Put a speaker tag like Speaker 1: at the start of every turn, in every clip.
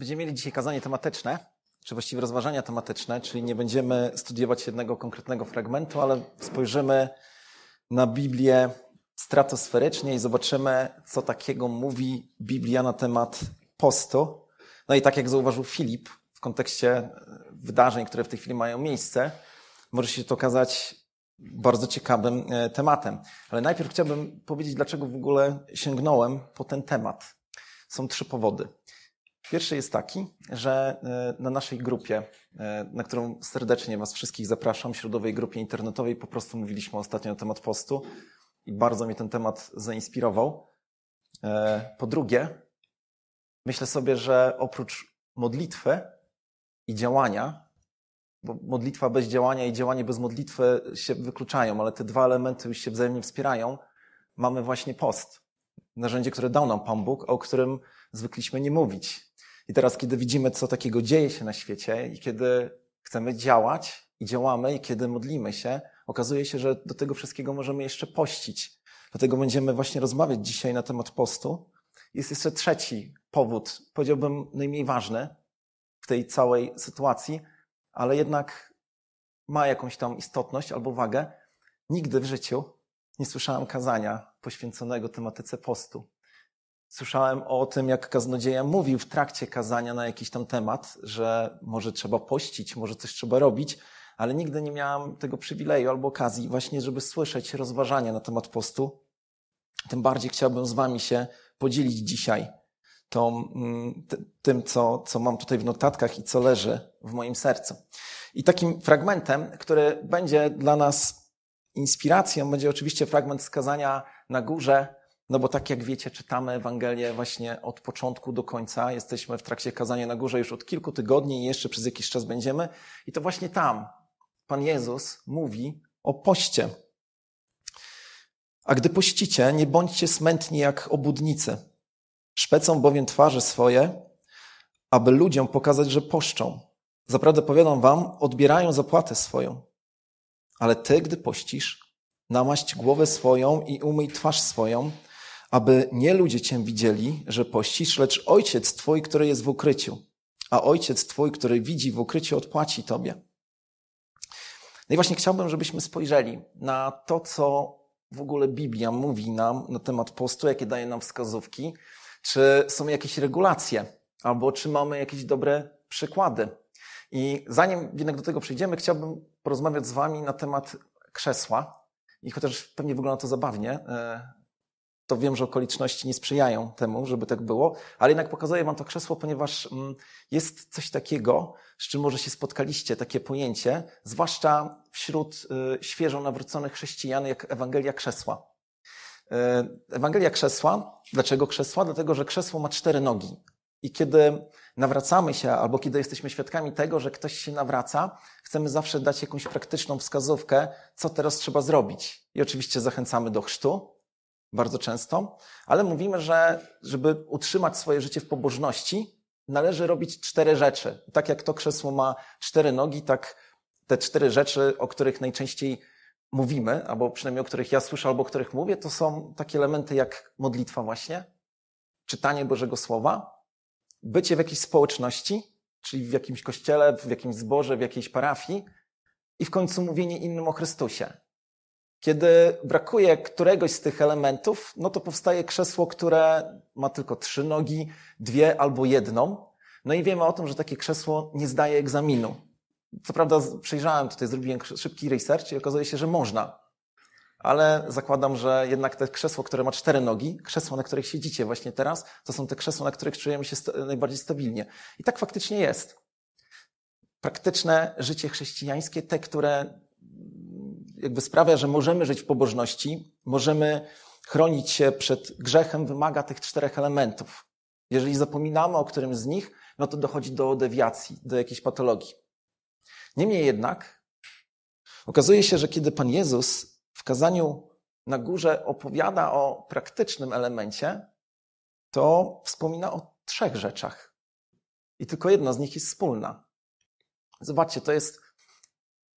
Speaker 1: Będziemy mieli dzisiaj kazanie tematyczne, czy właściwie rozważania tematyczne, czyli nie będziemy studiować jednego konkretnego fragmentu, ale spojrzymy na Biblię stratosferycznie i zobaczymy, co takiego mówi Biblia na temat postu. No i tak jak zauważył Filip w kontekście wydarzeń, które w tej chwili mają miejsce, może się to okazać bardzo ciekawym e, tematem. Ale najpierw chciałbym powiedzieć, dlaczego w ogóle sięgnąłem po ten temat. Są trzy powody. Pierwszy jest taki, że e, na naszej grupie, e, na którą serdecznie Was wszystkich zapraszam, środowej grupie internetowej, po prostu mówiliśmy ostatnio na temat postu i bardzo mnie ten temat zainspirował. E, po drugie, myślę sobie, że oprócz modlitwy i działania, bo modlitwa bez działania i działanie bez modlitwy się wykluczają, ale te dwa elementy już się wzajemnie wspierają, mamy właśnie post. Narzędzie, które dał nam Pan Bóg, o którym zwykliśmy nie mówić. I teraz, kiedy widzimy, co takiego dzieje się na świecie i kiedy chcemy działać i działamy i kiedy modlimy się, okazuje się, że do tego wszystkiego możemy jeszcze pościć. Dlatego będziemy właśnie rozmawiać dzisiaj na temat postu. Jest jeszcze trzeci powód, powiedziałbym najmniej ważny w tej całej sytuacji, ale jednak ma jakąś tam istotność albo wagę. Nigdy w życiu nie słyszałem kazania poświęconego tematyce postu. Słyszałem o tym, jak kaznodzieja mówił w trakcie kazania na jakiś tam temat, że może trzeba pościć, może coś trzeba robić, ale nigdy nie miałam tego przywileju albo okazji właśnie, żeby słyszeć rozważania na temat postu. Tym bardziej chciałbym z wami się podzielić dzisiaj tą, mm, tym, co, co mam tutaj w notatkach i co leży w moim sercu. I takim fragmentem, który będzie dla nas inspiracją, będzie oczywiście fragment skazania na górze, no bo tak jak wiecie, czytamy Ewangelię właśnie od początku do końca. Jesteśmy w trakcie kazania na górze już od kilku tygodni i jeszcze przez jakiś czas będziemy. I to właśnie tam Pan Jezus mówi o poście. A gdy pościcie, nie bądźcie smętni jak obudnicy. Szpecą bowiem twarze swoje, aby ludziom pokazać, że poszczą. Zaprawdę powiadam wam, odbierają zapłatę swoją. Ale ty, gdy pościsz, namaść głowę swoją i umyj twarz swoją, aby nie ludzie Cię widzieli, że pościsz, lecz Ojciec Twój, który jest w ukryciu. A Ojciec Twój, który widzi w ukryciu, odpłaci Tobie. No i właśnie chciałbym, żebyśmy spojrzeli na to, co w ogóle Biblia mówi nam na temat postu, jakie daje nam wskazówki, czy są jakieś regulacje, albo czy mamy jakieś dobre przykłady. I zanim jednak do tego przejdziemy, chciałbym porozmawiać z Wami na temat krzesła. I chociaż pewnie wygląda to zabawnie, e, to wiem, że okoliczności nie sprzyjają temu, żeby tak było, ale jednak pokazuję Wam to krzesło, ponieważ mm, jest coś takiego, z czym może się spotkaliście, takie pojęcie, zwłaszcza wśród y, świeżo nawróconych chrześcijan, jak Ewangelia Krzesła. Y, Ewangelia Krzesła, dlaczego krzesła? Dlatego, że krzesło ma cztery nogi. I kiedy nawracamy się, albo kiedy jesteśmy świadkami tego, że ktoś się nawraca, chcemy zawsze dać jakąś praktyczną wskazówkę, co teraz trzeba zrobić. I oczywiście zachęcamy do chrztu, bardzo często, ale mówimy, że żeby utrzymać swoje życie w pobożności, należy robić cztery rzeczy. Tak jak to krzesło ma cztery nogi, tak te cztery rzeczy, o których najczęściej mówimy, albo przynajmniej o których ja słyszę, albo o których mówię, to są takie elementy jak modlitwa właśnie, czytanie Bożego Słowa, bycie w jakiejś społeczności, czyli w jakimś kościele, w jakimś zborze, w jakiejś parafii i w końcu mówienie innym o Chrystusie. Kiedy brakuje któregoś z tych elementów, no to powstaje krzesło, które ma tylko trzy nogi, dwie albo jedną. No i wiemy o tym, że takie krzesło nie zdaje egzaminu. Co prawda przejrzałem tutaj, zrobiłem szybki research i okazuje się, że można. Ale zakładam, że jednak te krzesło, które ma cztery nogi, krzesło, na których siedzicie właśnie teraz, to są te krzesła, na których czujemy się najbardziej stabilnie. I tak faktycznie jest. Praktyczne życie chrześcijańskie, te, które jakby sprawia, że możemy żyć w pobożności, możemy chronić się przed grzechem, wymaga tych czterech elementów. Jeżeli zapominamy o którymś z nich, no to dochodzi do dewiacji, do jakiejś patologii. Niemniej jednak okazuje się, że kiedy Pan Jezus w kazaniu na górze opowiada o praktycznym elemencie, to wspomina o trzech rzeczach. I tylko jedna z nich jest wspólna. Zobaczcie, to jest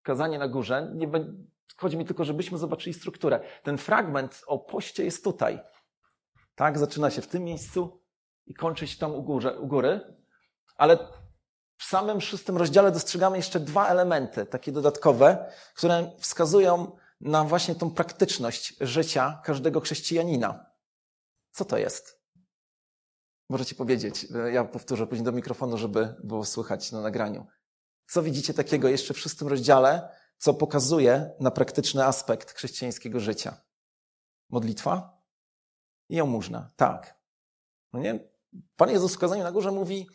Speaker 1: kazanie na górze. Nie, Chodzi mi tylko, żebyśmy zobaczyli strukturę. Ten fragment o poście jest tutaj. Tak, zaczyna się w tym miejscu i kończy się tam u, górze, u góry. Ale w samym szóstym rozdziale dostrzegamy jeszcze dwa elementy, takie dodatkowe, które wskazują na właśnie tą praktyczność życia każdego chrześcijanina. Co to jest? Możecie powiedzieć, ja powtórzę później do mikrofonu, żeby było słychać na nagraniu. Co widzicie takiego jeszcze w szóstym rozdziale, co pokazuje na praktyczny aspekt chrześcijańskiego życia? Modlitwa i jałmużna. Tak. No nie? Pan Jezus w kazaniu na górze mówi,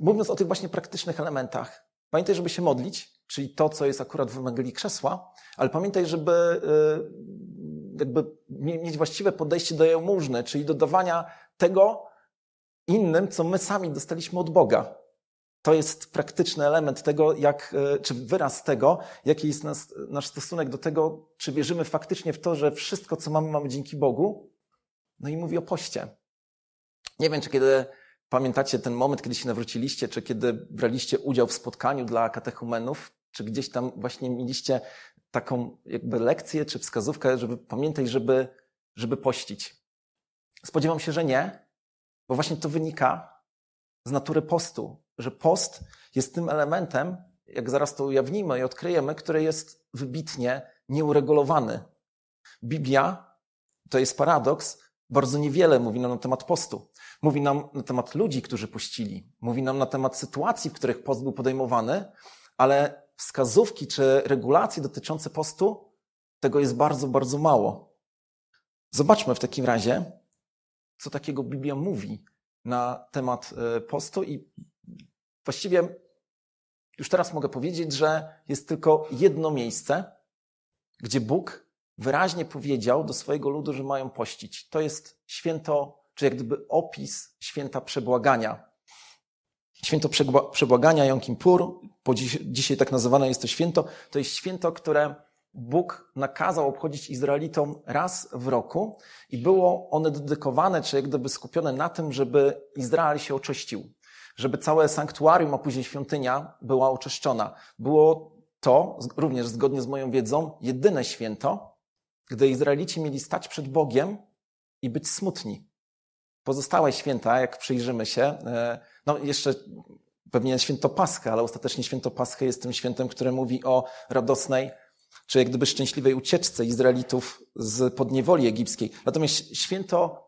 Speaker 1: mówiąc o tych właśnie praktycznych elementach, pamiętaj, żeby się modlić, czyli to, co jest akurat w Ewangelii Krzesła, ale pamiętaj, żeby y, jakby mieć właściwe podejście do jałmużny, czyli do dawania tego innym, co my sami dostaliśmy od Boga. To jest praktyczny element tego, jak, y, czy wyraz tego, jaki jest nas, nasz stosunek do tego, czy wierzymy faktycznie w to, że wszystko, co mamy, mamy dzięki Bogu. No i mówi o poście. Nie wiem, czy kiedy pamiętacie ten moment, kiedy się nawróciliście, czy kiedy braliście udział w spotkaniu dla katechumenów, czy gdzieś tam właśnie mieliście taką jakby lekcję, czy wskazówkę, żeby pamiętać, żeby, żeby pościć. Spodziewam się, że nie, bo właśnie to wynika z natury postu, że post jest tym elementem, jak zaraz to ujawnimy i odkryjemy, który jest wybitnie nieuregulowany. Biblia, to jest paradoks, bardzo niewiele mówi nam na temat postu. Mówi nam na temat ludzi, którzy pościli. Mówi nam na temat sytuacji, w których post był podejmowany, ale wskazówki czy regulacje dotyczące postu, tego jest bardzo, bardzo mało. Zobaczmy w takim razie, co takiego Biblia mówi na temat e, postu i właściwie już teraz mogę powiedzieć, że jest tylko jedno miejsce, gdzie Bóg wyraźnie powiedział do swojego ludu, że mają pościć. To jest święto, czy jak gdyby opis święta przebłagania. Święto przebłagania Jom Kippur, po dziś, dzisiaj tak nazywane jest to święto, to jest święto, które Bóg nakazał obchodzić Izraelitom raz w roku i było one dedykowane, czy jak gdyby skupione na tym, żeby Izrael się oczyścił, żeby całe sanktuarium, a później świątynia była oczyszczona. Było to, również zgodnie z moją wiedzą, jedyne święto, gdy Izraelici mieli stać przed Bogiem i być smutni. Pozostałe święta, jak przyjrzymy się, e, no jeszcze pewnie święto Paschy, ale ostatecznie święto Paschy jest tym świętem, które mówi o radosnej, czy jak gdyby szczęśliwej ucieczce Izraelitów z podniewoli egipskiej. Natomiast święto,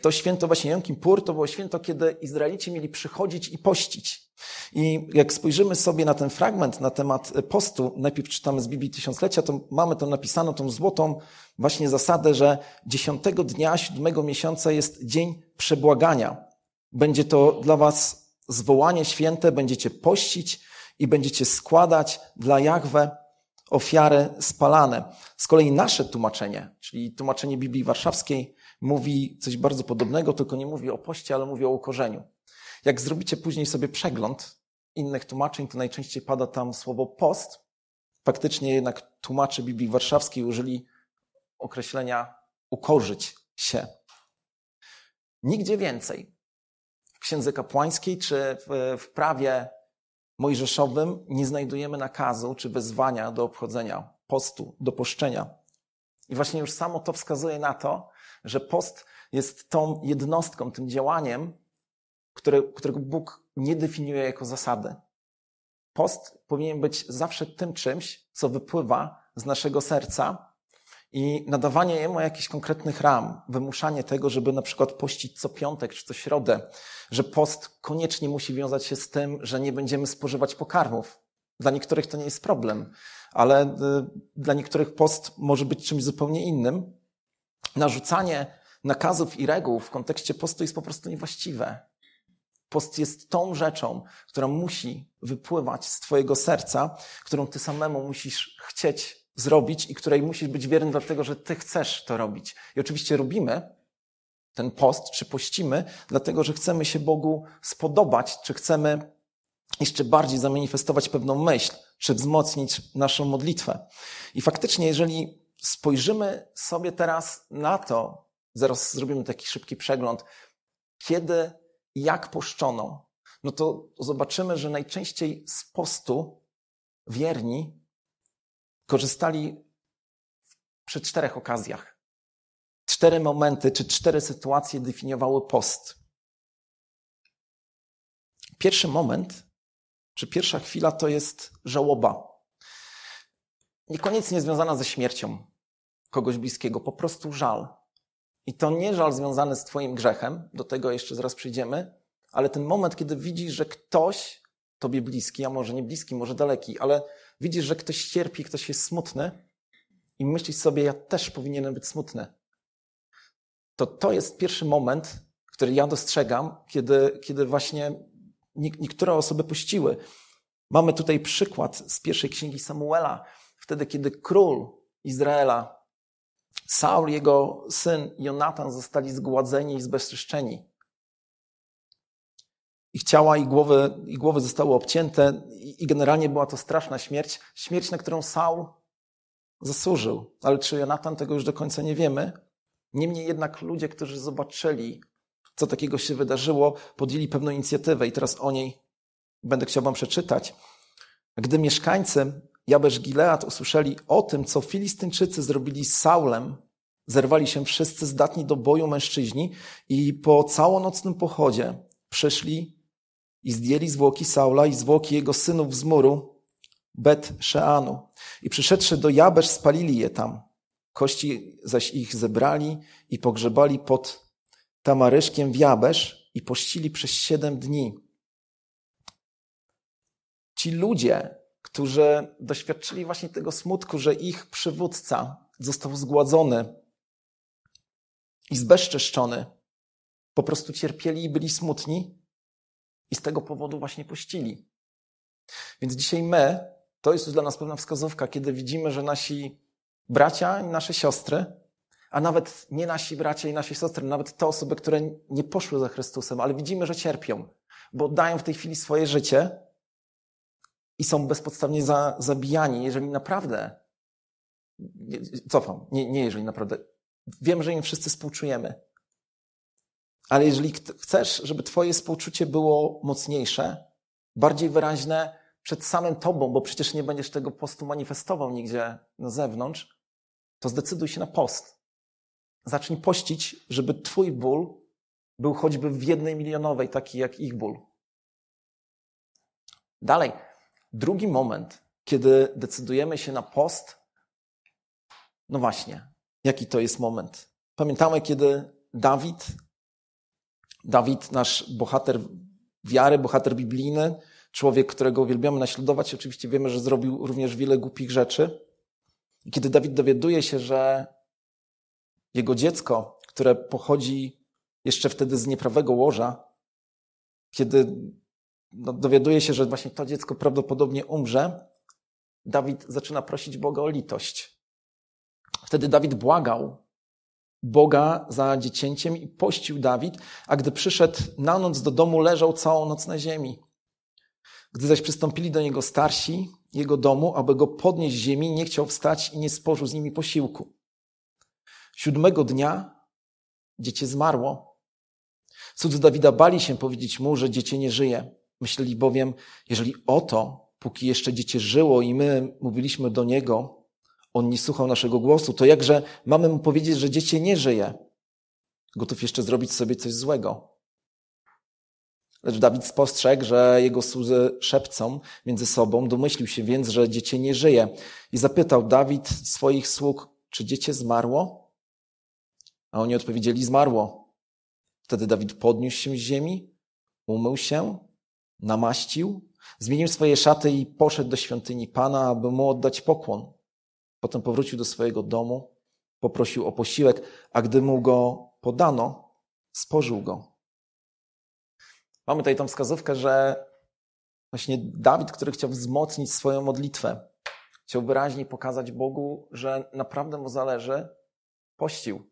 Speaker 1: to święto właśnie Jom Kippur, to było święto, kiedy Izraelici mieli przychodzić i pościć. I jak spojrzymy sobie na ten fragment na temat postu, najpierw czytamy z Biblii Tysiąclecia, to mamy tam napisaną tą złotą właśnie zasadę, że dziesiątego dnia siódmego miesiąca jest dzień przebłagania. Będzie to dla was zwołanie święte, będziecie pościć i będziecie składać dla Jahwe ofiary spalane. Z kolei nasze tłumaczenie, czyli tłumaczenie Biblii Warszawskiej, mówi coś bardzo podobnego, tylko nie mówi o poście, ale mówi o ukorzeniu. Jak zrobicie później sobie przegląd innych tłumaczeń, to najczęściej pada tam słowo post. Faktycznie jednak tłumacze Biblii Warszawskiej użyli określenia ukorzyć się. Nigdzie więcej w Księdze Kapłańskiej czy w, prawie mojżeszowym nie znajdujemy nakazu czy wezwania do obchodzenia postu, do poszczenia. I właśnie już samo to wskazuje na to, że post jest tą jednostką, tym działaniem, które, którego Bóg nie definiuje jako zasady. Post powinien być zawsze tym czymś, co wypływa z naszego serca i nadawanie jemu jakichś konkretnych ram, wymuszanie tego, żeby na przykład pościć co piątek czy co środę, że post koniecznie musi wiązać się z tym, że nie będziemy spożywać pokarmów. Dla niektórych to nie jest problem, ale y, dla niektórych post może być czymś zupełnie innym. Narzucanie nakazów i reguł w kontekście postu jest po prostu niewłaściwe. Post jest tą rzeczą, która musi wypływać z Twojego serca, którą Ty samemu musisz chcieć zrobić i której musisz być wierny, dlatego że Ty chcesz to robić. I oczywiście robimy ten post, czy pościmy, dlatego że chcemy się Bogu spodobać, czy chcemy jeszcze bardziej zamanifestować pewną myśl, czy wzmocnić naszą modlitwę. I faktycznie, jeżeli spojrzymy sobie teraz na to, zaraz zrobimy taki szybki przegląd, kiedy jak poszczono, no to zobaczymy, że najczęściej z postu wierni korzystali przy czterech okazjach. Cztery momenty czy cztery sytuacje definiowały post. Pierwszy moment, czy pierwsza chwila to jest żałoba. Niekoniecznie związana ze śmiercią kogoś bliskiego, po prostu żal. I to nie żal związany z Twoim grzechem, do tego jeszcze zaraz przyjdziemy, ale ten moment, kiedy widzisz, że ktoś Tobie bliski, a może nie bliski, może daleki, ale widzisz, że ktoś cierpi, ktoś jest smutny i myślisz sobie, ja też powinienem być smutny. To to jest pierwszy moment, który ja dostrzegam, kiedy, kiedy właśnie niektóre osoby puściły. Mamy tutaj przykład z pierwszej księgi Samuela, wtedy, kiedy król Izraela, Saul, jego syn Jonatan zostali zgładzeni i zbezczeszczeni. Ich ciała i głowy, i głowy zostały obcięte i generalnie była to straszna śmierć. Śmierć, na którą Saul zasłużył. Ale czy Jonatan tego już do końca nie wiemy. Niemniej jednak ludzie, którzy zobaczyli, co takiego się wydarzyło, podjęli pewną inicjatywę i teraz o niej będę chciał wam przeczytać. Gdy mieszkańcy Jabesz Gilead usłyszeli o tym, co Filistyńczycy zrobili z Saulem, zerwali się wszyscy zdatni do boju mężczyźni i po całonocnym pochodzie przyszli i zdjęli zwłoki Saula i zwłoki jego synów z muru Bet Sheanu. I przyszedłszy do Jabesz, spalili je tam. Kości zaś ich zebrali i pogrzebali pod tamaryszkiem w Jabesz i pościli przez siedem dni. Ci ludzie, którzy doświadczyli właśnie tego smutku, że ich przywódca został zgładzony i zbezczeszczony, po prostu cierpieli i byli smutni i z tego powodu właśnie pościli. Więc dzisiaj my, to jest dla nas pewna wskazówka, kiedy widzimy, że nasi bracia i nasze siostry, a nawet nie nasi bracia i nasze siostry, nawet te osoby, które nie poszły za Chrystusem, ale widzimy, że cierpią, bo dają w tej chwili swoje życie i są bezpodstawnie za, zabijani, jeżeli naprawdę, cofam, nie, nie jeżeli naprawdę, wiem, że im wszyscy współczujemy, ale jeżeli chcesz, żeby Twoje współczucie było mocniejsze, bardziej wyraźne przed samym Tobą, bo przecież nie będziesz tego postu manifestował nigdzie na zewnątrz, to zdecyduj się na post. Zacznij pościć, żeby Twój ból był choćby w jednej milionowej, taki jak ich ból. Dalej, drugi moment, kiedy decydujemy się na post, no właśnie, jaki to jest moment? Pamiętamy, kiedy Dawid Dawid, nasz bohater wiary, bohater biblijny, człowiek, którego uwielbiamy naśladować. Oczywiście wiemy, że zrobił również wiele głupich rzeczy. I kiedy Dawid dowiaduje się, że jego dziecko, które pochodzi jeszcze wtedy z nieprawego łoża, kiedy no, dowiaduje się, że właśnie to dziecko prawdopodobnie umrze, Dawid zaczyna prosić Boga o litość. Wtedy Dawid błagał Boga za dziecięciem i pościł Dawid, a gdy przyszedł na noc do domu, leżał całą noc na ziemi. Gdy zaś przystąpili do niego starsi jego domu, aby go podnieść z ziemi, nie chciał wstać i nie spożył z nimi posiłku. Siódmego dnia dziecię zmarło. Cudzy Dawida bali się powiedzieć mu, że dziecię nie żyje. Myśleli bowiem, jeżeli oto, póki jeszcze dziecię żyło i my mówiliśmy do niego, on nie słuchał naszego głosu, to jakże mamy mu powiedzieć, że dziecię nie żyje? Gotów jeszcze zrobić sobie coś złego. Lecz Dawid spostrzegł, że jego słudzy szepcą między sobą, domyślił się więc, że dziecię nie żyje. I zapytał Dawid swoich sług, czy dziecię zmarło? A oni odpowiedzieli, zmarło. Wtedy Dawid podniósł się z ziemi, umył się, namaścił, zmienił swoje szaty i poszedł do świątyni Pana, aby mu oddać pokłon. Potem powrócił do swojego domu, poprosił o posiłek, a gdy mu go podano, spożył go. Mamy tutaj tą wskazówkę, że właśnie Dawid, który chciał wzmocnić swoją modlitwę, chciał wyraźnie pokazać Bogu, że naprawdę mu zależy, pościł.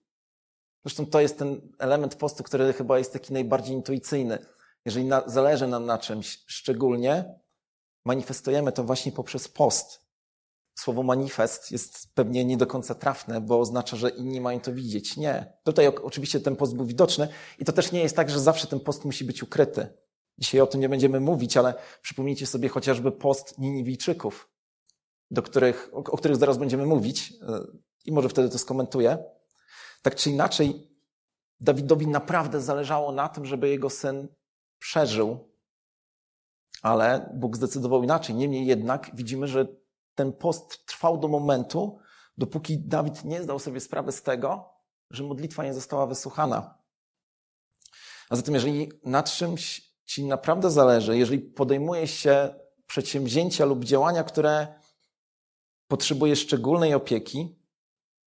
Speaker 1: Zresztą to jest ten element postu, który chyba jest taki najbardziej intuicyjny. Jeżeli na, zależy nam na czymś szczególnie, manifestujemy to właśnie poprzez post słowo manifest jest pewnie nie do końca trafne, bo oznacza, że inni mają to widzieć. Nie. Tutaj oczywiście ten post był widoczny i to też nie jest tak, że zawsze ten post musi być ukryty. Dzisiaj o tym nie będziemy mówić, ale przypomnijcie sobie chociażby post Niniwijczyków, do których, o których zaraz będziemy mówić e, i może wtedy to skomentuję. Tak czy inaczej, Dawidowi naprawdę zależało na tym, żeby jego syn przeżył Ale Bóg zdecydował inaczej. Niemniej jednak widzimy, że ten post trwał do momentu, dopóki Dawid nie zdał sobie sprawy z tego, że modlitwa nie została wysłuchana. A zatem, jeżeli na czymś ci naprawdę zależy, jeżeli podejmujesz się przedsięwzięcia lub działania, które potrzebuje szczególnej opieki,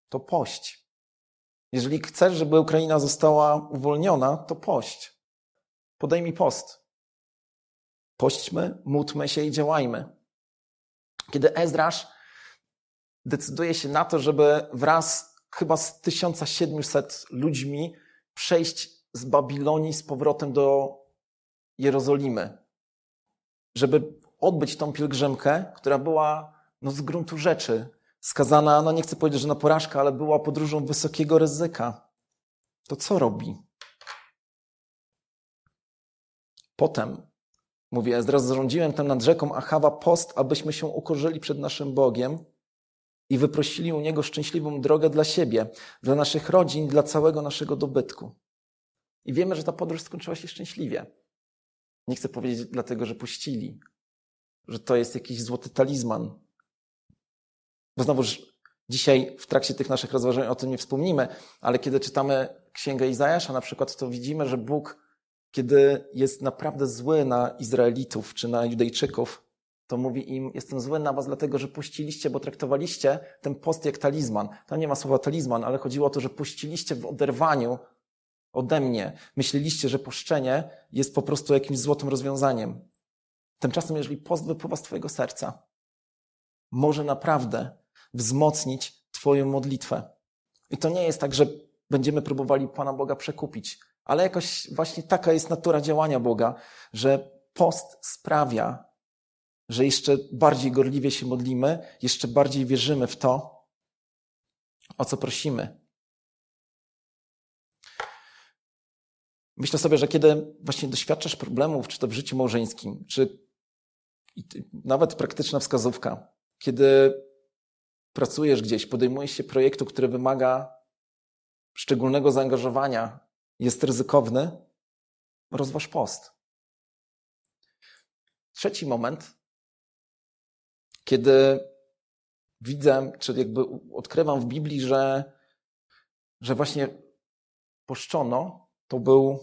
Speaker 1: to pość. Jeżeli chcesz, żeby Ukraina została uwolniona, to pość. Podejmij post. Pośćmy, módlmy się i działajmy. Kiedy Ezrasz decyduje się na to, żeby wraz chyba z 1700 ludźmi przejść z Babilonii z powrotem do Jerozolimy, żeby odbyć tą pielgrzymkę, która była no, z gruntu rzeczy skazana, no nie chcę powiedzieć, że na porażkę, ale była podróżą wysokiego ryzyka. To co robi? Potem, mówi Ezdras, zarządziłem tam nad rzeką Achawa post, abyśmy się ukorzyli przed naszym Bogiem i wyprosili u Niego szczęśliwą drogę dla siebie, dla naszych rodzin, dla całego naszego dobytku. I wiemy, że ta podróż skończyła się szczęśliwie. Nie chcę powiedzieć dlatego, że puścili, że to jest jakiś złoty talizman. Bo znowuż dzisiaj w trakcie tych naszych rozważań o tym nie wspomnimy, ale kiedy czytamy Księgę Izajasza na przykład, to widzimy, że Bóg, kiedy jest naprawdę zły na Izraelitów czy na Judejczyków, to mówi im, jestem zły na was dlatego, że puściliście, bo traktowaliście ten post jak talizman. Tam nie ma słowa talizman, ale chodziło o to, że puściliście w oderwaniu ode mnie. Myśleliście, że poszczenie jest po prostu jakimś złotym rozwiązaniem. Tymczasem, jeżeli post wypływa z Twojego serca, może naprawdę wzmocnić Twoją modlitwę. I to nie jest tak, że będziemy próbowali Pana Boga przekupić, ale jakoś właśnie taka jest natura działania Boga, że post sprawia, że jeszcze bardziej gorliwie się modlimy, jeszcze bardziej wierzymy w to, o co prosimy. Myślę sobie, że kiedy właśnie doświadczasz problemów, czy to w życiu małżeńskim, czy nawet praktyczna wskazówka, kiedy pracujesz gdzieś, podejmujesz się projektu, który wymaga szczególnego zaangażowania, jest ryzykowny, rozważ post. Trzeci moment, kiedy widzę, czy jakby odkrywam w Biblii, że, że właśnie poszczono, to był,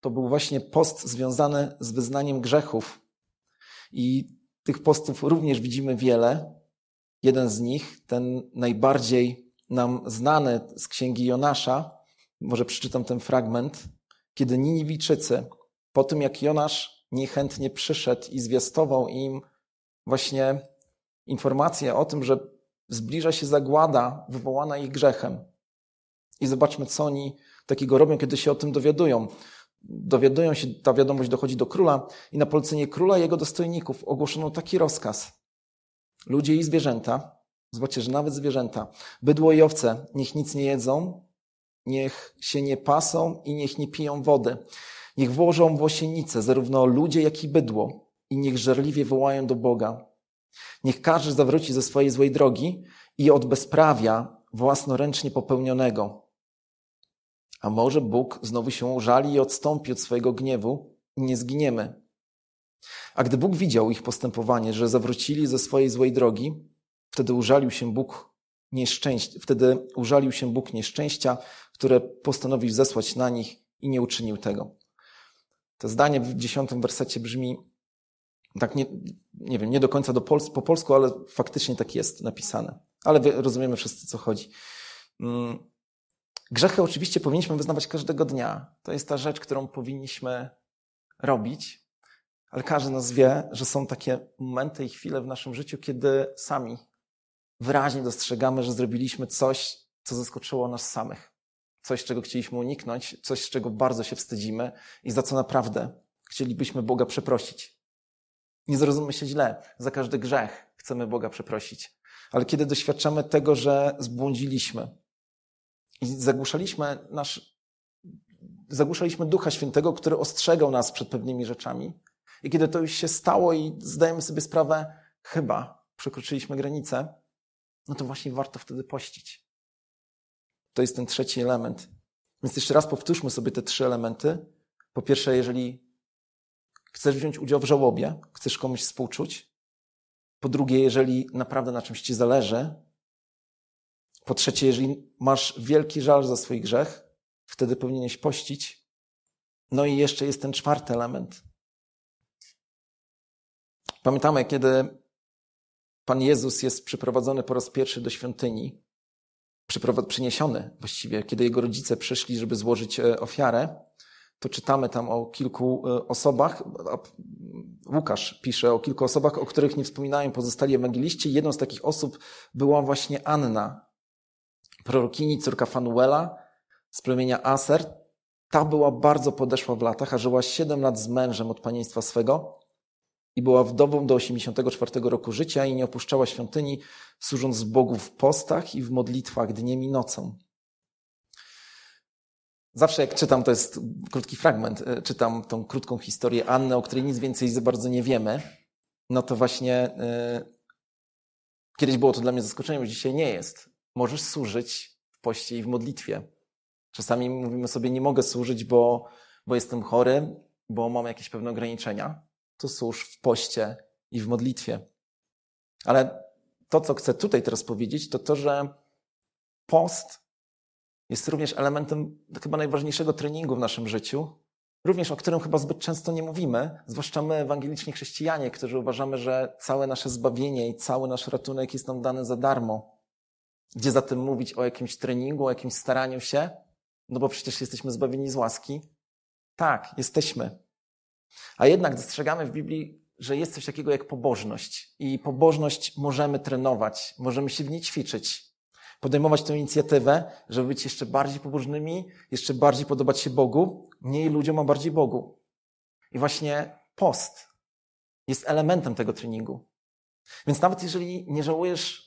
Speaker 1: to był właśnie post związany z wyznaniem grzechów. I tych postów również widzimy wiele. Jeden z nich, ten najbardziej nam znany z księgi Jonasza, może przeczytam ten fragment, kiedy Niniwiczycy, po tym jak Jonasz niechętnie przyszedł i zwiastował im właśnie informację o tym, że zbliża się zagłada wywołana ich grzechem. I zobaczmy, co oni takiego robią, kiedy się o tym dowiadują. Dowiadują się, ta wiadomość dochodzi do króla i na polecenie króla i jego dostojników ogłoszono taki rozkaz. Ludzie i zwierzęta, zobaczcie, że nawet zwierzęta, bydło i owce, niech nic nie jedzą, niech się nie pasą i niech nie piją wody. Niech włożą w osienice zarówno ludzie, jak i bydło i niech żarliwie wołają do Boga. Niech każdy zawróci ze swojej złej drogi i od bezprawia własnoręcznie popełnionego. A może Bóg znowu się użali i odstąpi od swojego gniewu i nie zginiemy. A gdy Bóg widział ich postępowanie, że zawrócili ze swojej złej drogi, wtedy użalił się Bóg nieszczęścia, wtedy użalił się Bóg nieszczęścia, które postanowił zesłać na nich i nie uczynił tego. To zdanie w dziesiątym wersecie brzmi tak nie, nie wiem, nie do końca do Pols po polsku, ale faktycznie tak jest napisane. Ale rozumiemy wszyscy, co chodzi. Mm, Grzechy oczywiście powinniśmy wyznawać każdego dnia. To jest ta rzecz, którą powinniśmy robić, ale każdy nas wie, że są takie momenty i chwile w naszym życiu, kiedy sami wyraźnie dostrzegamy, że zrobiliśmy coś, co zaskoczyło nas samych. Coś, czego chcieliśmy uniknąć, coś, z czego bardzo się wstydzimy i za co naprawdę chcielibyśmy Boga przeprosić. Nie zrozummy się źle, za każdy grzech chcemy Boga przeprosić. Ale kiedy doświadczamy tego, że zbłądziliśmy, i zagłuszaliśmy nasz, zagłuszaliśmy Ducha Świętego, który ostrzegał nas przed pewnymi rzeczami. I kiedy to już się stało i zdajemy sobie sprawę, chyba przekroczyliśmy granicę, no to właśnie warto wtedy pościć. To jest ten trzeci element. Więc jeszcze raz powtórzmy sobie te trzy elementy. Po pierwsze, jeżeli chcesz wziąć udział w żałobie, chcesz komuś współczuć. Po drugie, jeżeli naprawdę na czymś ci zależy. Po trzecie, jeżeli masz wielki żal za swój grzech, wtedy powinieneś pościć. No i jeszcze jest ten czwarty element. Pamiętamy, kiedy Pan Jezus jest przyprowadzony po raz pierwszy do świątyni, przyniesiony właściwie, kiedy jego rodzice przyszli, żeby złożyć e, ofiarę, to czytamy tam o kilku e, osobach. Łukasz pisze o kilku osobach, o których nie wspominają pozostali ewangeliści. Jedną z takich osób była właśnie Anna, prorokini, córka Fanuela z plemienia Aser. Ta była bardzo podeszła w latach, a żyła 7 lat z mężem od panieństwa swego i była wdową do 84 roku życia i nie opuszczała świątyni, służąc Bogu w postach i w modlitwach dniem i nocą. Zawsze jak czytam, to jest krótki fragment, e, czytam tą krótką historię Anny, o której nic więcej za bardzo nie wiemy, no to właśnie yy, kiedyś było to dla mnie zaskoczeniem, dzisiaj nie jest. Możesz służyć w poście i w modlitwie. Czasami mówimy sobie, nie mogę służyć, bo, bo jestem chory, bo mam jakieś pewne ograniczenia to służ w poście i w modlitwie. Ale to, co chcę tutaj teraz powiedzieć, to to, że post jest również elementem chyba najważniejszego treningu w naszym życiu, również o którym chyba zbyt często nie mówimy, zwłaszcza my, ewangeliczni chrześcijanie, którzy uważamy, że całe nasze zbawienie i cały nasz ratunek jest nam dany za darmo. Gdzie zatem mówić o jakimś treningu, o jakimś staraniu się? No bo przecież jesteśmy zbawieni z łaski. Tak, jesteśmy. A jednak dostrzegamy w Biblii, że jest coś takiego jak pobożność. I pobożność możemy trenować, możemy się w niej ćwiczyć. Podejmować tę inicjatywę, żeby być jeszcze bardziej pobożnymi, jeszcze bardziej podobać się Bogu, mniej ludziom, a bardziej Bogu. I właśnie post jest elementem tego treningu. Więc nawet jeżeli nie żałujesz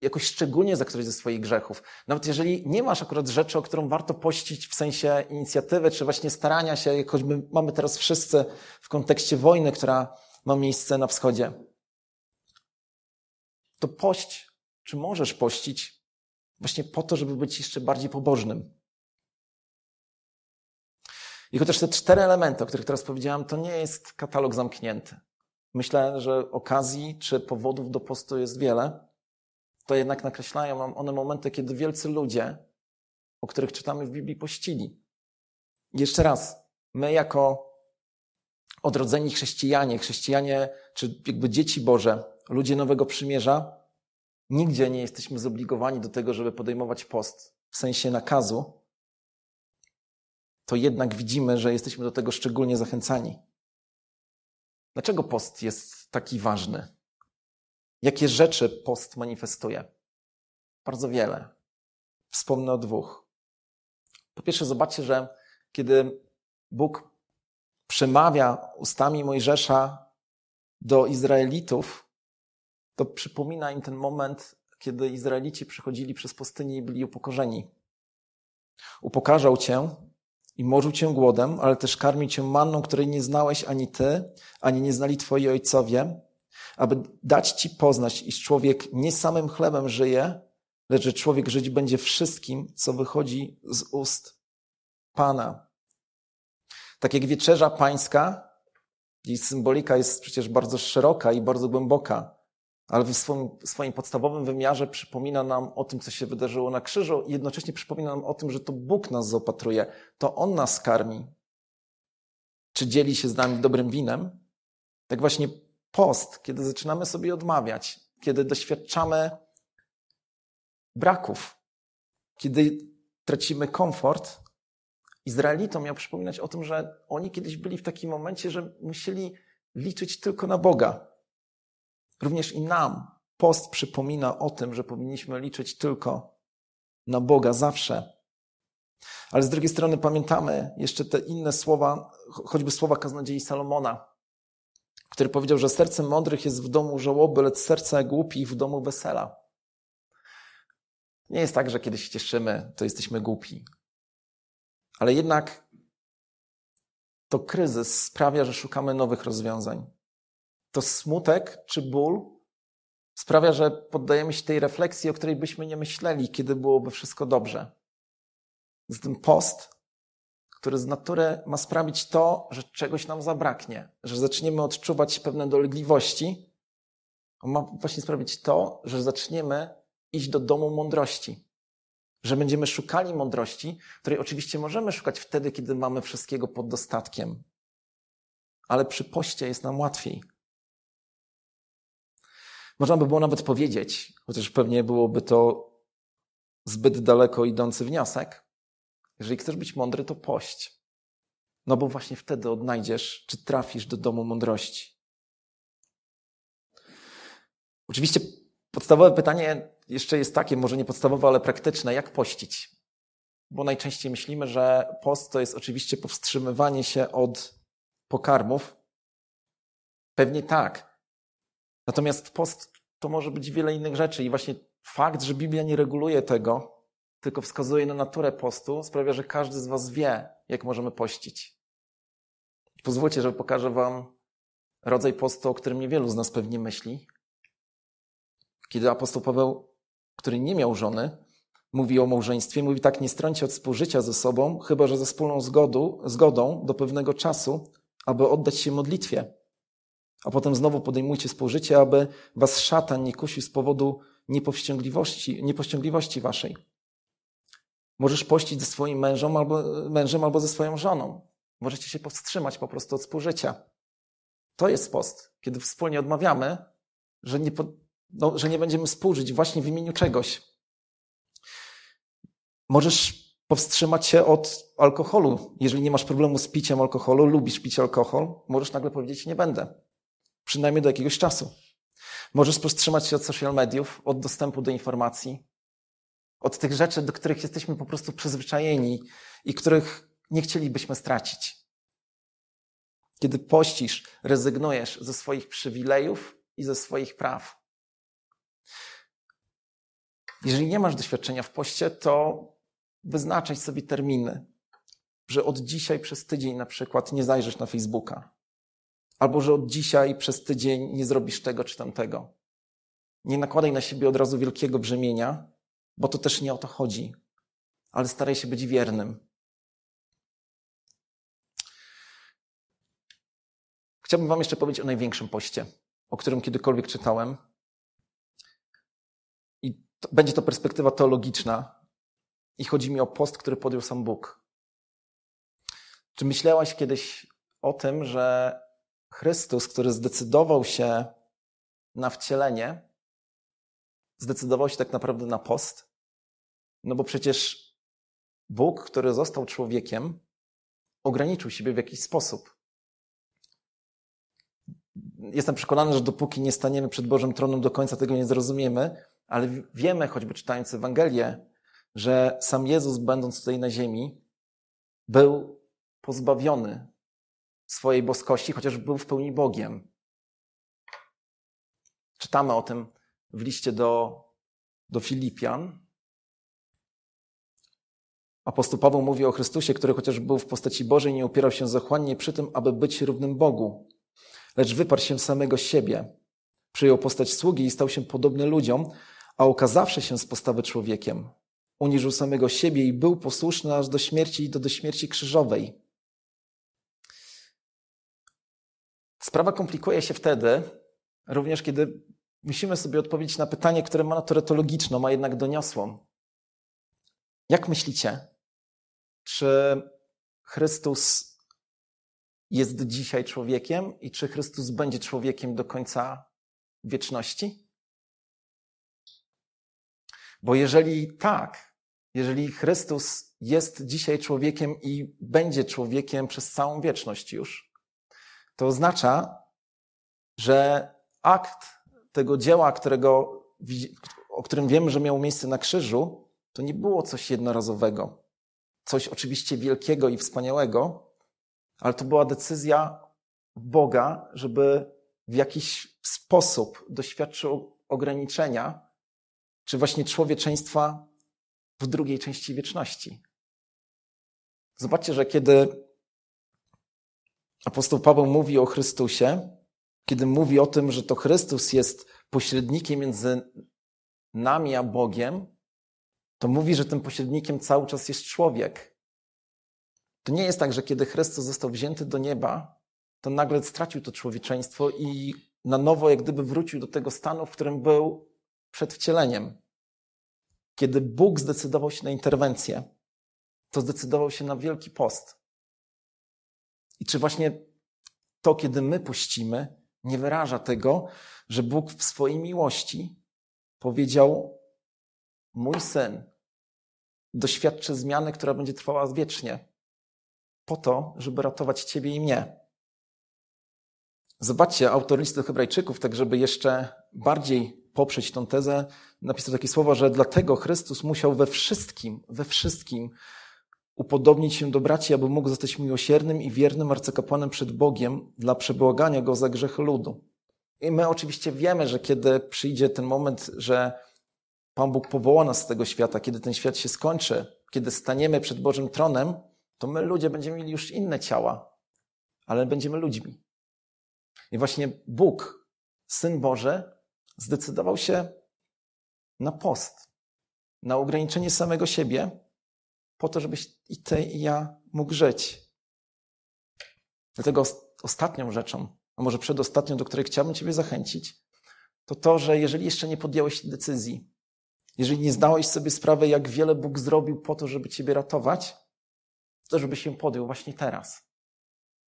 Speaker 1: jakoś szczególnie za któryś ze swoich grzechów. Nawet jeżeli nie masz akurat rzeczy, o którą warto pościć w sensie inicjatywy, czy właśnie starania się, jak choćby mamy teraz wszyscy w kontekście wojny, która ma miejsce na wschodzie, to pość, czy możesz pościć właśnie po to, żeby być jeszcze bardziej pobożnym. I chociaż te cztery elementy, o których teraz powiedziałem, to nie jest katalog zamknięty. Myślę, że okazji czy powodów do postu jest wiele to jednak nakreślają one momenty, kiedy wielcy ludzie, o których czytamy w Biblii, pościli. jeszcze raz, my jako odrodzeni chrześcijanie, chrześcijanie, czy jakby dzieci Boże, ludzie Nowego Przymierza, nigdzie nie jesteśmy zobligowani do tego, żeby podejmować post w sensie nakazu, to jednak widzimy, że jesteśmy do tego szczególnie zachęcani. Dlaczego post jest taki ważny? Jakie rzeczy post manifestuje? Bardzo wiele. Wspomnę o dwóch. Po pierwsze, zobaczcie, że kiedy Bóg przemawia ustami Mojżesza do Izraelitów, to przypomina im ten moment, kiedy Izraelici przychodzili przez pustynię i byli upokorzeni. Upokarzał cię i morzył cię głodem, ale też karmił cię manną, której nie znałeś ani ty, ani nie znali twoi ojcowie, aby dać Ci poznać, iż człowiek nie samym chlebem żyje, lecz że człowiek żyć będzie wszystkim, co wychodzi z ust Pana. Tak jak wieczerza pańska, jej symbolika jest przecież bardzo szeroka i bardzo głęboka, ale w swoim, swoim podstawowym wymiarze przypomina nam o tym, co się wydarzyło na krzyżu i jednocześnie przypomina nam o tym, że to Bóg nas zaopatruje, to On nas karmi. Czy dzieli się z nami dobrym winem? Tak właśnie post, kiedy zaczynamy sobie odmawiać, kiedy doświadczamy braków, kiedy tracimy komfort, Izraelitom miał przypominać o tym, że oni kiedyś byli w takim momencie, że musieli liczyć tylko na Boga. Również i nam post przypomina o tym, że powinniśmy liczyć tylko na Boga zawsze. Ale z drugiej strony pamiętamy jeszcze te inne słowa, choćby słowa kaznodziei Salomona, który powiedział, że serce mądrych jest w domu żałoby, lecz serce głupich w domu wesela. Nie jest tak, że kiedy się cieszymy, to jesteśmy głupi. Ale jednak to kryzys sprawia, że szukamy nowych rozwiązań. To smutek czy ból sprawia, że poddajemy się tej refleksji, o której byśmy nie myśleli, kiedy byłoby wszystko dobrze. Zatem post który z natury ma sprawić to, że czegoś nam zabraknie, że zaczniemy odczuwać pewne dolegliwości. On ma właśnie sprawić to, że zaczniemy iść do domu mądrości. Że będziemy szukali mądrości, której oczywiście możemy szukać wtedy, kiedy mamy wszystkiego pod dostatkiem. Ale przy poście jest nam łatwiej. Można by było nawet powiedzieć, chociaż pewnie byłoby to zbyt daleko idący wniosek, jeżeli chcesz być mądry, to pość. No bo właśnie wtedy odnajdziesz, czy trafisz do domu mądrości. Oczywiście podstawowe pytanie jeszcze jest takie, może nie podstawowe, ale praktyczne, jak pościć? Bo najczęściej myślimy, że post to jest oczywiście powstrzymywanie się od pokarmów. Pewnie tak. Natomiast post to może być wiele innych rzeczy i właśnie fakt, że Biblia nie reguluje tego, tylko wskazuje na naturę postu, sprawia, że każdy z Was wie, jak możemy pościć. Pozwólcie, że pokażę Wam rodzaj postu, o którym niewielu z nas pewnie myśli. Kiedy apostoł Paweł, który nie miał żony, mówi o małżeństwie, mówi tak, nie strącie od współżycia ze sobą, chyba że ze wspólną zgodą, zgodą do pewnego czasu, aby oddać się modlitwie. A potem znowu podejmujcie współżycie, aby was szatan nie kusił z powodu niepowściągliwości, niepowściągliwości waszej. Możesz pościć ze swoim mężem albo, mężem albo ze swoją żoną. Możecie się powstrzymać po prostu od współżycia. To jest post, kiedy wspólnie odmawiamy, że nie, no, że nie będziemy współżyć właśnie w imieniu czegoś. Możesz powstrzymać się od alkoholu. Jeżeli nie masz problemu z piciem alkoholu, lubisz pić alkohol, możesz nagle powiedzieć, nie będę. Przynajmniej do jakiegoś czasu. Możesz powstrzymać się od social mediów, od dostępu do informacji, od tych rzeczy, do których jesteśmy po prostu przyzwyczajeni i których nie chcielibyśmy stracić. Kiedy pościsz, rezygnujesz ze swoich przywilejów i ze swoich praw. Jeżeli nie masz doświadczenia w poście, to wyznaczaj sobie terminy, że od dzisiaj przez tydzień na przykład nie zajrzysz na Facebooka, albo że od dzisiaj przez tydzień nie zrobisz tego czy tamtego. Nie nakładaj na siebie od razu wielkiego brzemienia, bo to też nie o to chodzi, ale staraj się być wiernym. Chciałbym Wam jeszcze powiedzieć o największym poście, o którym kiedykolwiek czytałem. I to, będzie to perspektywa teologiczna. I chodzi mi o post, który podjął sam Bóg. Czy myślałaś kiedyś o tym, że Chrystus, który zdecydował się na wcielenie, zdecydował się tak naprawdę na post? No bo przecież Bóg, który został człowiekiem, ograniczył siebie w jakiś sposób. Jestem przekonany, że dopóki nie staniemy przed Bożym tronem, do końca tego nie zrozumiemy, ale wiemy, choćby czytając Ewangelię, że sam Jezus, będąc tutaj na ziemi, był pozbawiony swojej boskości, chociaż był w pełni Bogiem. Czytamy o tym w liście do, do Filipian, Apostoł Paweł mówi o Chrystusie, który chociaż był w postaci Bożej, nie upierał się zachłannie przy tym, aby być równym Bogu, lecz wyparł się samego siebie. Przyjął postać sługi i stał się podobny ludziom, a okazawszy się z postawy człowiekiem, uniżył samego siebie i był posłuszny aż do śmierci i do, do śmierci krzyżowej. Sprawa komplikuje się wtedy, również kiedy musimy sobie odpowiedzieć na pytanie, które ma naturę teologiczną, a jednak doniosłą. Jak myślicie, czy Chrystus jest dzisiaj człowiekiem i czy Chrystus będzie człowiekiem do końca wieczności? Bo jeżeli tak, jeżeli Chrystus jest dzisiaj człowiekiem i będzie człowiekiem przez całą wieczność już, to oznacza, że akt tego dzieła, którego, o którym wiemy, że miało miejsce na krzyżu, to nie było coś jednorazowego coś oczywiście wielkiego i wspaniałego, ale to była decyzja Boga, żeby w jakiś sposób doświadczył ograniczenia, czy właśnie człowieczeństwa w drugiej części wieczności. Zobaczcie, że kiedy apostoł Paweł mówi o Chrystusie, kiedy mówi o tym, że to Chrystus jest pośrednikiem między nami a Bogiem, to mówi, że tym pośrednikiem cały czas jest człowiek. To nie jest tak, że kiedy Chrystus został wzięty do nieba, to nagle stracił to człowieczeństwo i na nowo jak gdyby wrócił do tego stanu, w którym był przed wcieleniem. Kiedy Bóg zdecydował się na interwencję, to zdecydował się na wielki post. I czy właśnie to, kiedy my puścimy, nie wyraża tego, że Bóg w swojej miłości powiedział: Mój syn doświadczy zmiany, która będzie trwała wiecznie, po to, żeby ratować Ciebie i mnie. Zobaczcie, autor listu Hebrajczyków, tak żeby jeszcze bardziej poprzeć tą tezę, napisał takie słowa, że dlatego Chrystus musiał we wszystkim, we wszystkim upodobnić się do braci, aby mógł zostać miłosiernym i wiernym arcykapłanem przed Bogiem dla przebłagania go za grzechy ludu. I my oczywiście wiemy, że kiedy przyjdzie ten moment, że Pan Bóg powoła nas z tego świata, kiedy ten świat się skończy, kiedy staniemy przed Bożym tronem, to my ludzie będziemy mieli już inne ciała, ale będziemy ludźmi. I właśnie Bóg, Syn Boży, zdecydował się na post, na ograniczenie samego siebie, po to, żebyś i ty, i ja mógł żyć. Dlatego ostatnią rzeczą, a może przedostatnią, do której chciałbym Ciebie zachęcić, to to, że jeżeli jeszcze nie podjąłeś decyzji, jeżeli nie zdałeś sobie sprawy, jak wiele Bóg zrobił po to, żeby Ciebie ratować, to żebyś się podjął właśnie teraz.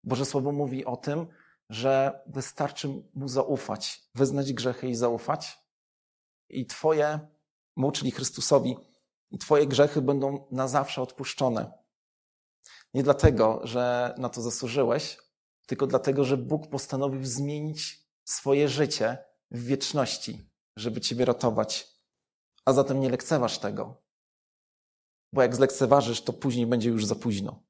Speaker 1: Boże Słowo mówi o tym, że wystarczy Mu zaufać, wyznać grzechy i zaufać. I Twoje, Mu, czyli Chrystusowi, i Twoje grzechy będą na zawsze odpuszczone. Nie dlatego, że na to zasłużyłeś, tylko dlatego, że Bóg postanowił zmienić swoje życie w wieczności, żeby Ciebie ratować. A zatem nie lekceważ tego, bo jak zlekceważysz, to później będzie już za późno.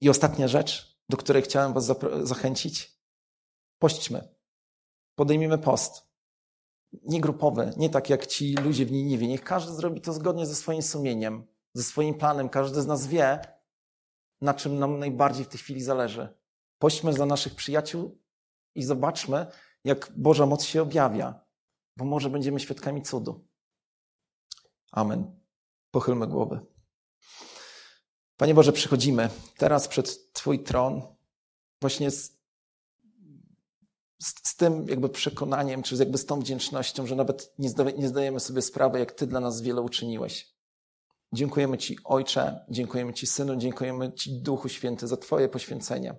Speaker 1: I ostatnia rzecz, do której chciałem Was zachęcić. Pośćmy. Podejmijmy post. Nie grupowy, nie tak jak ci ludzie w Niniwie. Niech każdy zrobi to zgodnie ze swoim sumieniem, ze swoim planem. Każdy z nas wie, na czym nam najbardziej w tej chwili zależy. Pośćmy za naszych przyjaciół i zobaczmy, jak Boża moc się objawia, bo może będziemy świadkami cudu. Amen. Pochylmy głowy. Panie Boże, przychodzimy teraz przed Twój tron właśnie z, z, z, tym jakby przekonaniem, czy jakby z tą wdzięcznością, że nawet nie, zda, nie zdajemy sobie sprawy, jak Ty dla nas wiele uczyniłeś. Dziękujemy Ci, Ojcze, dziękujemy Ci, Synu, dziękujemy Ci, Duchu Święty, za Twoje poświęcenie.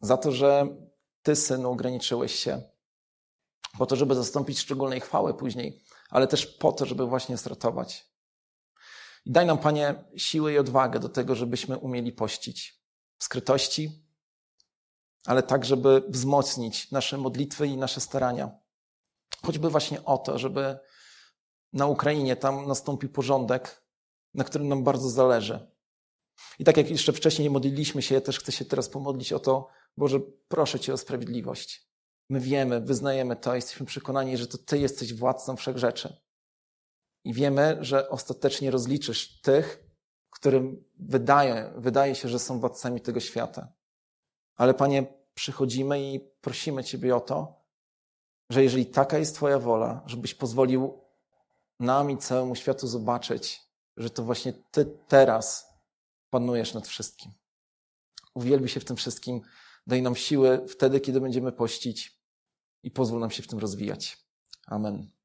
Speaker 1: Za to, że Ty, Synu, ograniczyłeś się po to, żeby zastąpić szczególnej chwały później, ale też po to, żeby właśnie stratować. I daj nam, Panie, siłę i odwagę do tego, żebyśmy umieli pościć w skrytości, ale tak, żeby wzmocnić nasze modlitwy i nasze starania. Choćby właśnie o to, żeby na Ukrainie tam nastąpił porządek, na którym nam bardzo zależy. I tak jak jeszcze wcześniej modliliśmy się, ja też chcę się teraz pomodlić o to, Boże, proszę Cię o sprawiedliwość. My wiemy, wyznajemy to, jesteśmy przekonani, że to Ty jesteś władcą wszechrzeczy. I wiemy, że ostatecznie rozliczysz tych, którym wydaje, wydaje się, że są władcami tego świata. Ale Panie, przychodzimy i prosimy Ciebie o to, że jeżeli taka jest Twoja wola, żebyś pozwolił nam i całemu światu zobaczyć, że to właśnie Ty teraz panujesz nad wszystkim. Uwielbi się w tym wszystkim, daj nam siły wtedy, kiedy będziemy pościć i pozwól nam się w tym rozwijać. Amen.